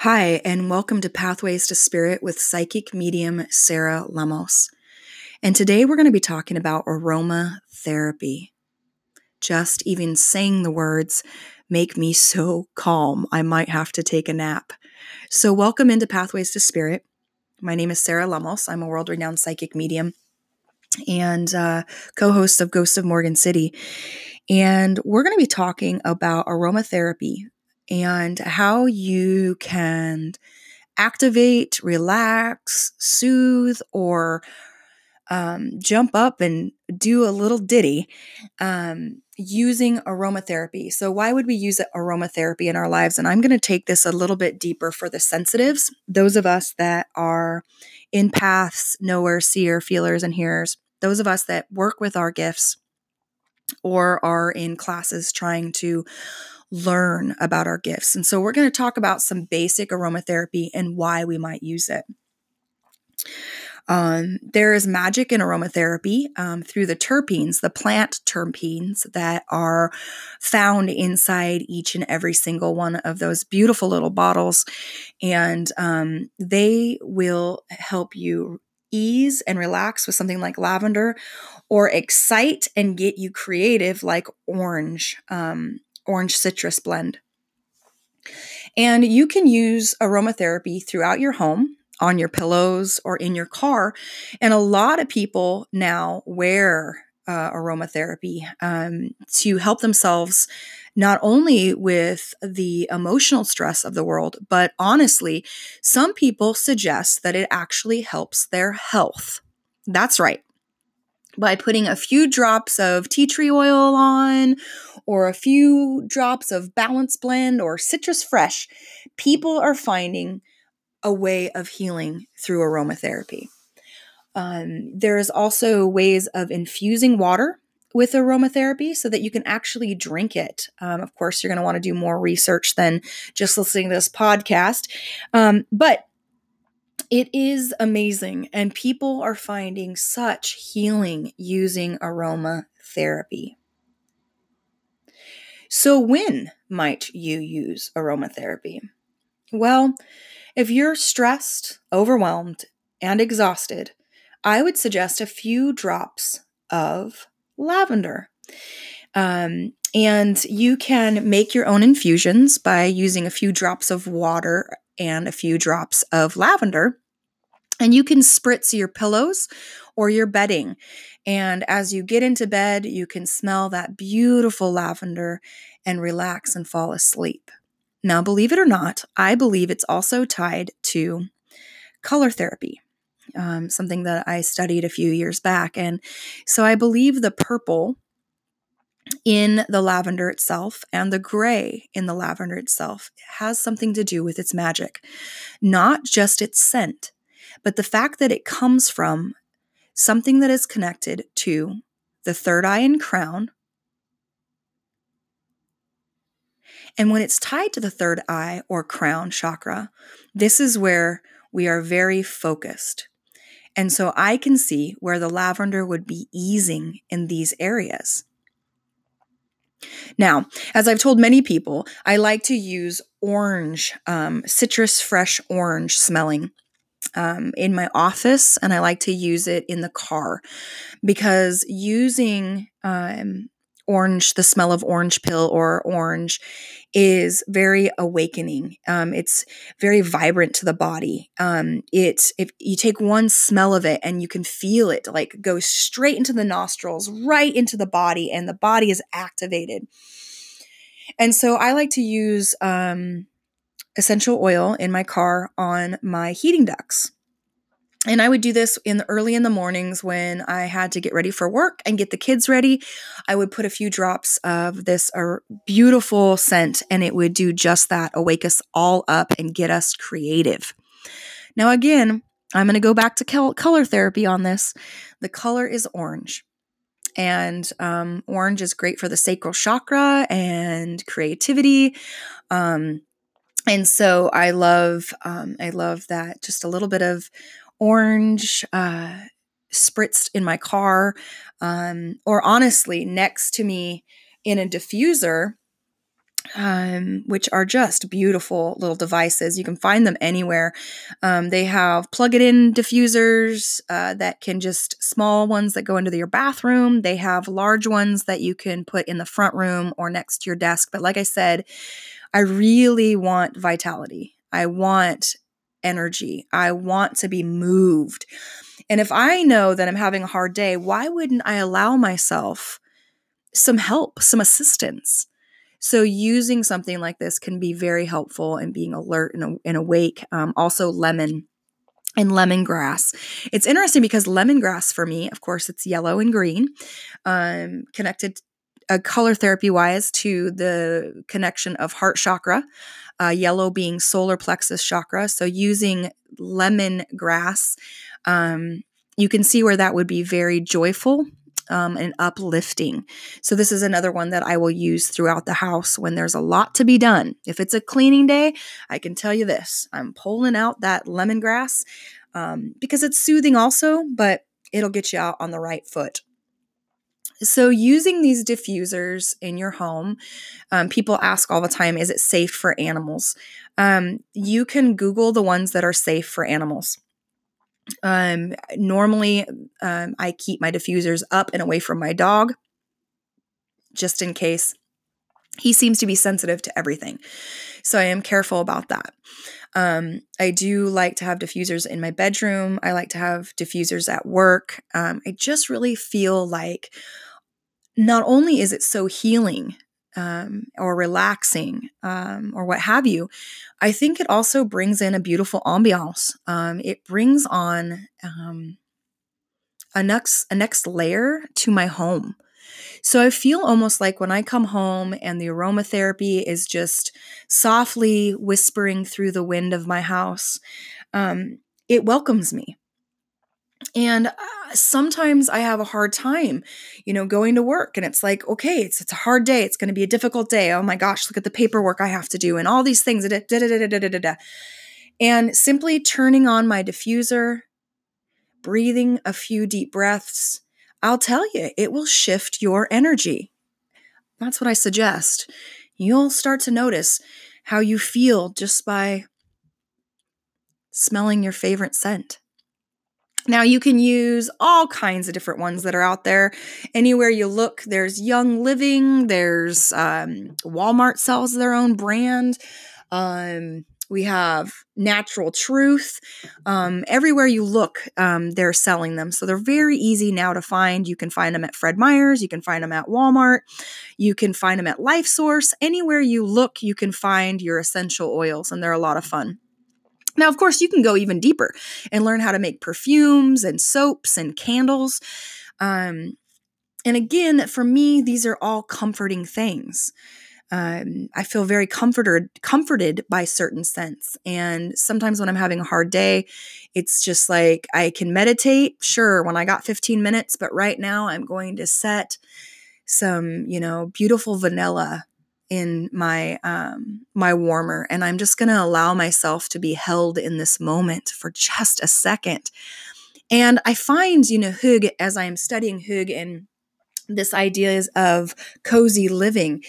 Hi, and welcome to Pathways to Spirit with psychic medium Sarah Lemos. And today we're going to be talking about aromatherapy. Just even saying the words make me so calm, I might have to take a nap. So, welcome into Pathways to Spirit. My name is Sarah Lemos. I'm a world renowned psychic medium and uh, co host of Ghost of Morgan City. And we're going to be talking about aromatherapy, and how you can activate, relax, soothe, or um, jump up and do a little ditty um, using aromatherapy. So, why would we use aromatherapy in our lives? And I'm going to take this a little bit deeper for the sensitives, those of us that are empaths, knower, seer, feelers, and hearers, those of us that work with our gifts or are in classes trying to learn about our gifts. And so we're going to talk about some basic aromatherapy and why we might use it. Um, there is magic in aromatherapy um, through the terpenes, the plant terpenes that are found inside each and every single one of those beautiful little bottles. And um, they will help you ease and relax with something like lavender or excite and get you creative like orange um, orange citrus blend. And you can use aromatherapy throughout your home, on your pillows, or in your car. And a lot of people now wear uh, aromatherapy um, to help themselves not only with the emotional stress of the world, but honestly, some people suggest that it actually helps their health. That's right by putting a few drops of tea tree oil on or a few drops of balance blend or citrus fresh, people are finding a way of healing through aromatherapy. Um, there's also ways of infusing water with aromatherapy so that you can actually drink it. Um, of course, you're going to want to do more research than just listening to this podcast. Um, but it is amazing, and people are finding such healing using aromatherapy. So, when might you use aromatherapy? Well, if you're stressed, overwhelmed, and exhausted, I would suggest a few drops of lavender. Um, and you can make your own infusions by using a few drops of water and a few drops of lavender. And you can spritz your pillows or your bedding. And as you get into bed, you can smell that beautiful lavender and relax and fall asleep. Now, believe it or not, I believe it's also tied to color therapy, um, something that I studied a few years back. And so I believe the purple in the lavender itself and the gray in the lavender itself has something to do with its magic, not just its scent, but the fact that it comes from something that is connected to the third eye and crown. And when it's tied to the third eye or crown chakra, this is where we are very focused. And so I can see where the lavender would be easing in these areas. Now, as I've told many people, I like to use orange, um, citrus fresh orange smelling um, in my office, and I like to use it in the car because using um, orange, the smell of orange pill or orange is very awakening. Um, it's very vibrant to the body. Um, it if you take one smell of it and you can feel it like go straight into the nostrils, right into the body, and the body is activated. And so I like to use um, essential oil in my car on my heating ducts. And I would do this in the early in the mornings when I had to get ready for work and get the kids ready. I would put a few drops of this uh, beautiful scent and it would do just that, awake us all up and get us creative. Now again, I'm going to go back to color therapy on this. The color is orange. And um, orange is great for the sacral chakra and creativity. Um, and so I love, um, I love that just a little bit of orange uh, spritzed in my car, um, or honestly, next to me in a diffuser. um, which are just beautiful little devices. You can find them anywhere. Um, they have plug it in diffusers uh, that can just small ones that go into your bathroom. They have large ones that you can put in the front room or next to your desk. But like I said, I really want vitality. I want energy. I want to be moved. And if I know that I'm having a hard day, why wouldn't I allow myself some help, some assistance? So, using something like this can be very helpful in being alert and, and awake. Um, also, lemon and lemongrass. It's interesting because lemongrass for me, of course, it's yellow and green, um, connected color therapy wise to the connection of heart chakra, uh, yellow being solar plexus chakra. So using lemongrass, um, you can see where that would be very joyful um, and uplifting. So, this is another one that I will use throughout the house when there's a lot to be done. If it's a cleaning day, I can tell you this I'm pulling out that lemongrass um, because it's soothing also, but it'll get you out on the right foot. So, using these diffusers in your home, um, people ask all the time, is it safe for animals? Um, you can Google the ones that are safe for animals. Um, normally, um, I keep my diffusers up and away from my dog just in case. He seems to be sensitive to everything. So I am careful about that. Um, I do like to have diffusers in my bedroom. I like to have diffusers at work. Um, I just really feel like not only is it so healing um, or relaxing um, or what have you, I think it also brings in a beautiful ambiance. Um, it brings on um, a next a next layer to my home. So I feel almost like when I come home and the aromatherapy is just softly whispering through the wind of my house, um, it welcomes me. And uh, sometimes I have a hard time, you know, going to work and it's like, okay, it's it's a hard day. It's going to be a difficult day. Oh my gosh, look at the paperwork I have to do and all these things. And simply turning on my diffuser, breathing a few deep breaths, I'll tell you, it will shift your energy. That's what I suggest. You'll start to notice how you feel just by smelling your favorite scent. Now, you can use all kinds of different ones that are out there. Anywhere you look, there's Young Living, there's um, Walmart sells their own brand. Um, we have Nature's Truth. Um, everywhere you look, um, they're selling them. So they're very easy now to find. You can find them at Fred Meyer's, you can find them at Walmart, you can find them at Life Source. Anywhere you look, you can find your essential oils, and they're a lot of fun. Now, of course, you can go even deeper and learn how to make perfumes and soaps and candles. Um, and again, for me, these are all comforting things. Um, I feel very comforted comforted by certain scents. And sometimes when I'm having a hard day, it's just like I can meditate, sure, when I got 15 minutes, but right now I'm going to set some, you know, beautiful vanilla in my um my warmer and i'm just going to allow myself to be held in this moment for just a second. And i find you know hygge as i am studying hygge and this idea is of cozy living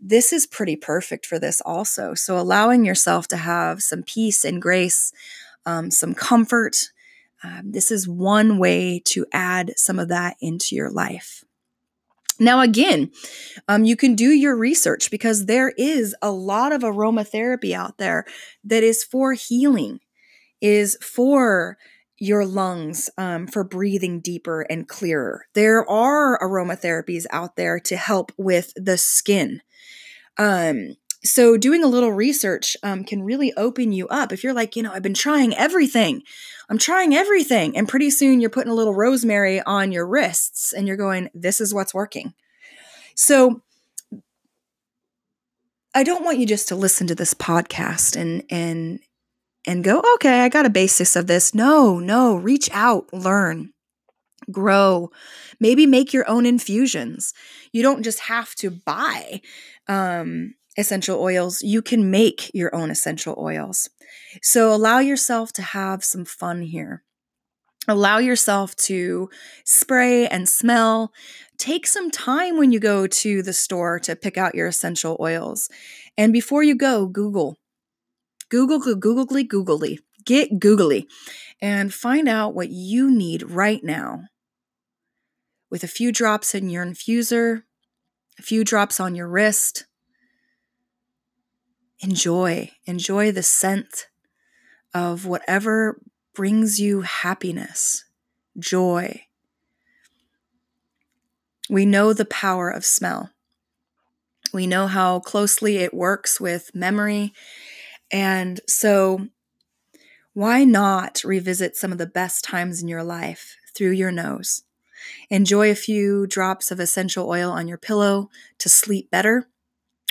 this is pretty perfect for this also. So allowing yourself to have some peace and grace um, some comfort um, this is one way to add some of that into your life now, again, um, you can do your research because there is a lot of aromatherapy out there that is for healing, is for your lungs um, for breathing deeper and clearer. There are aromatherapies out there to help with the skin. Um, so, doing a little research um, can really open you up. If you're like, you know, I've been trying everything, I'm trying everything. And pretty soon you're putting a little rosemary on your wrists and you're going, this is what's working. So, I don't want you just to listen to this podcast and, and, and go, okay, I got a basis of this. No, no, reach out, learn, grow, maybe make your own infusions. You don't just have to buy um, essential oils, you can make your own essential oils. So allow yourself to have some fun here. Allow yourself to spray and smell, take some time when you go to the store to pick out your essential oils. And before you go, Google. Google, googly, googly. Get googly and find out what you need right now. With a few drops in your infuser, a few drops on your wrist. Enjoy, enjoy the scent of whatever brings you happiness, joy. We know the power of smell. We know how closely it works with memory. And so, why not revisit some of the best times in your life through your nose? Enjoy a few drops of essential oil on your pillow to sleep better,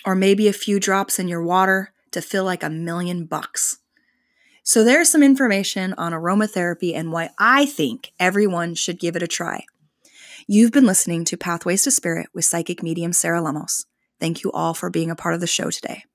or maybe a few drops in your water to feel like a million bucks. So, there's some information on aromatherapy and why I think everyone should give it a try. You've been listening to Pathways to Spirit with psychic medium Sarah Lemos. Thank you all for being a part of the show today.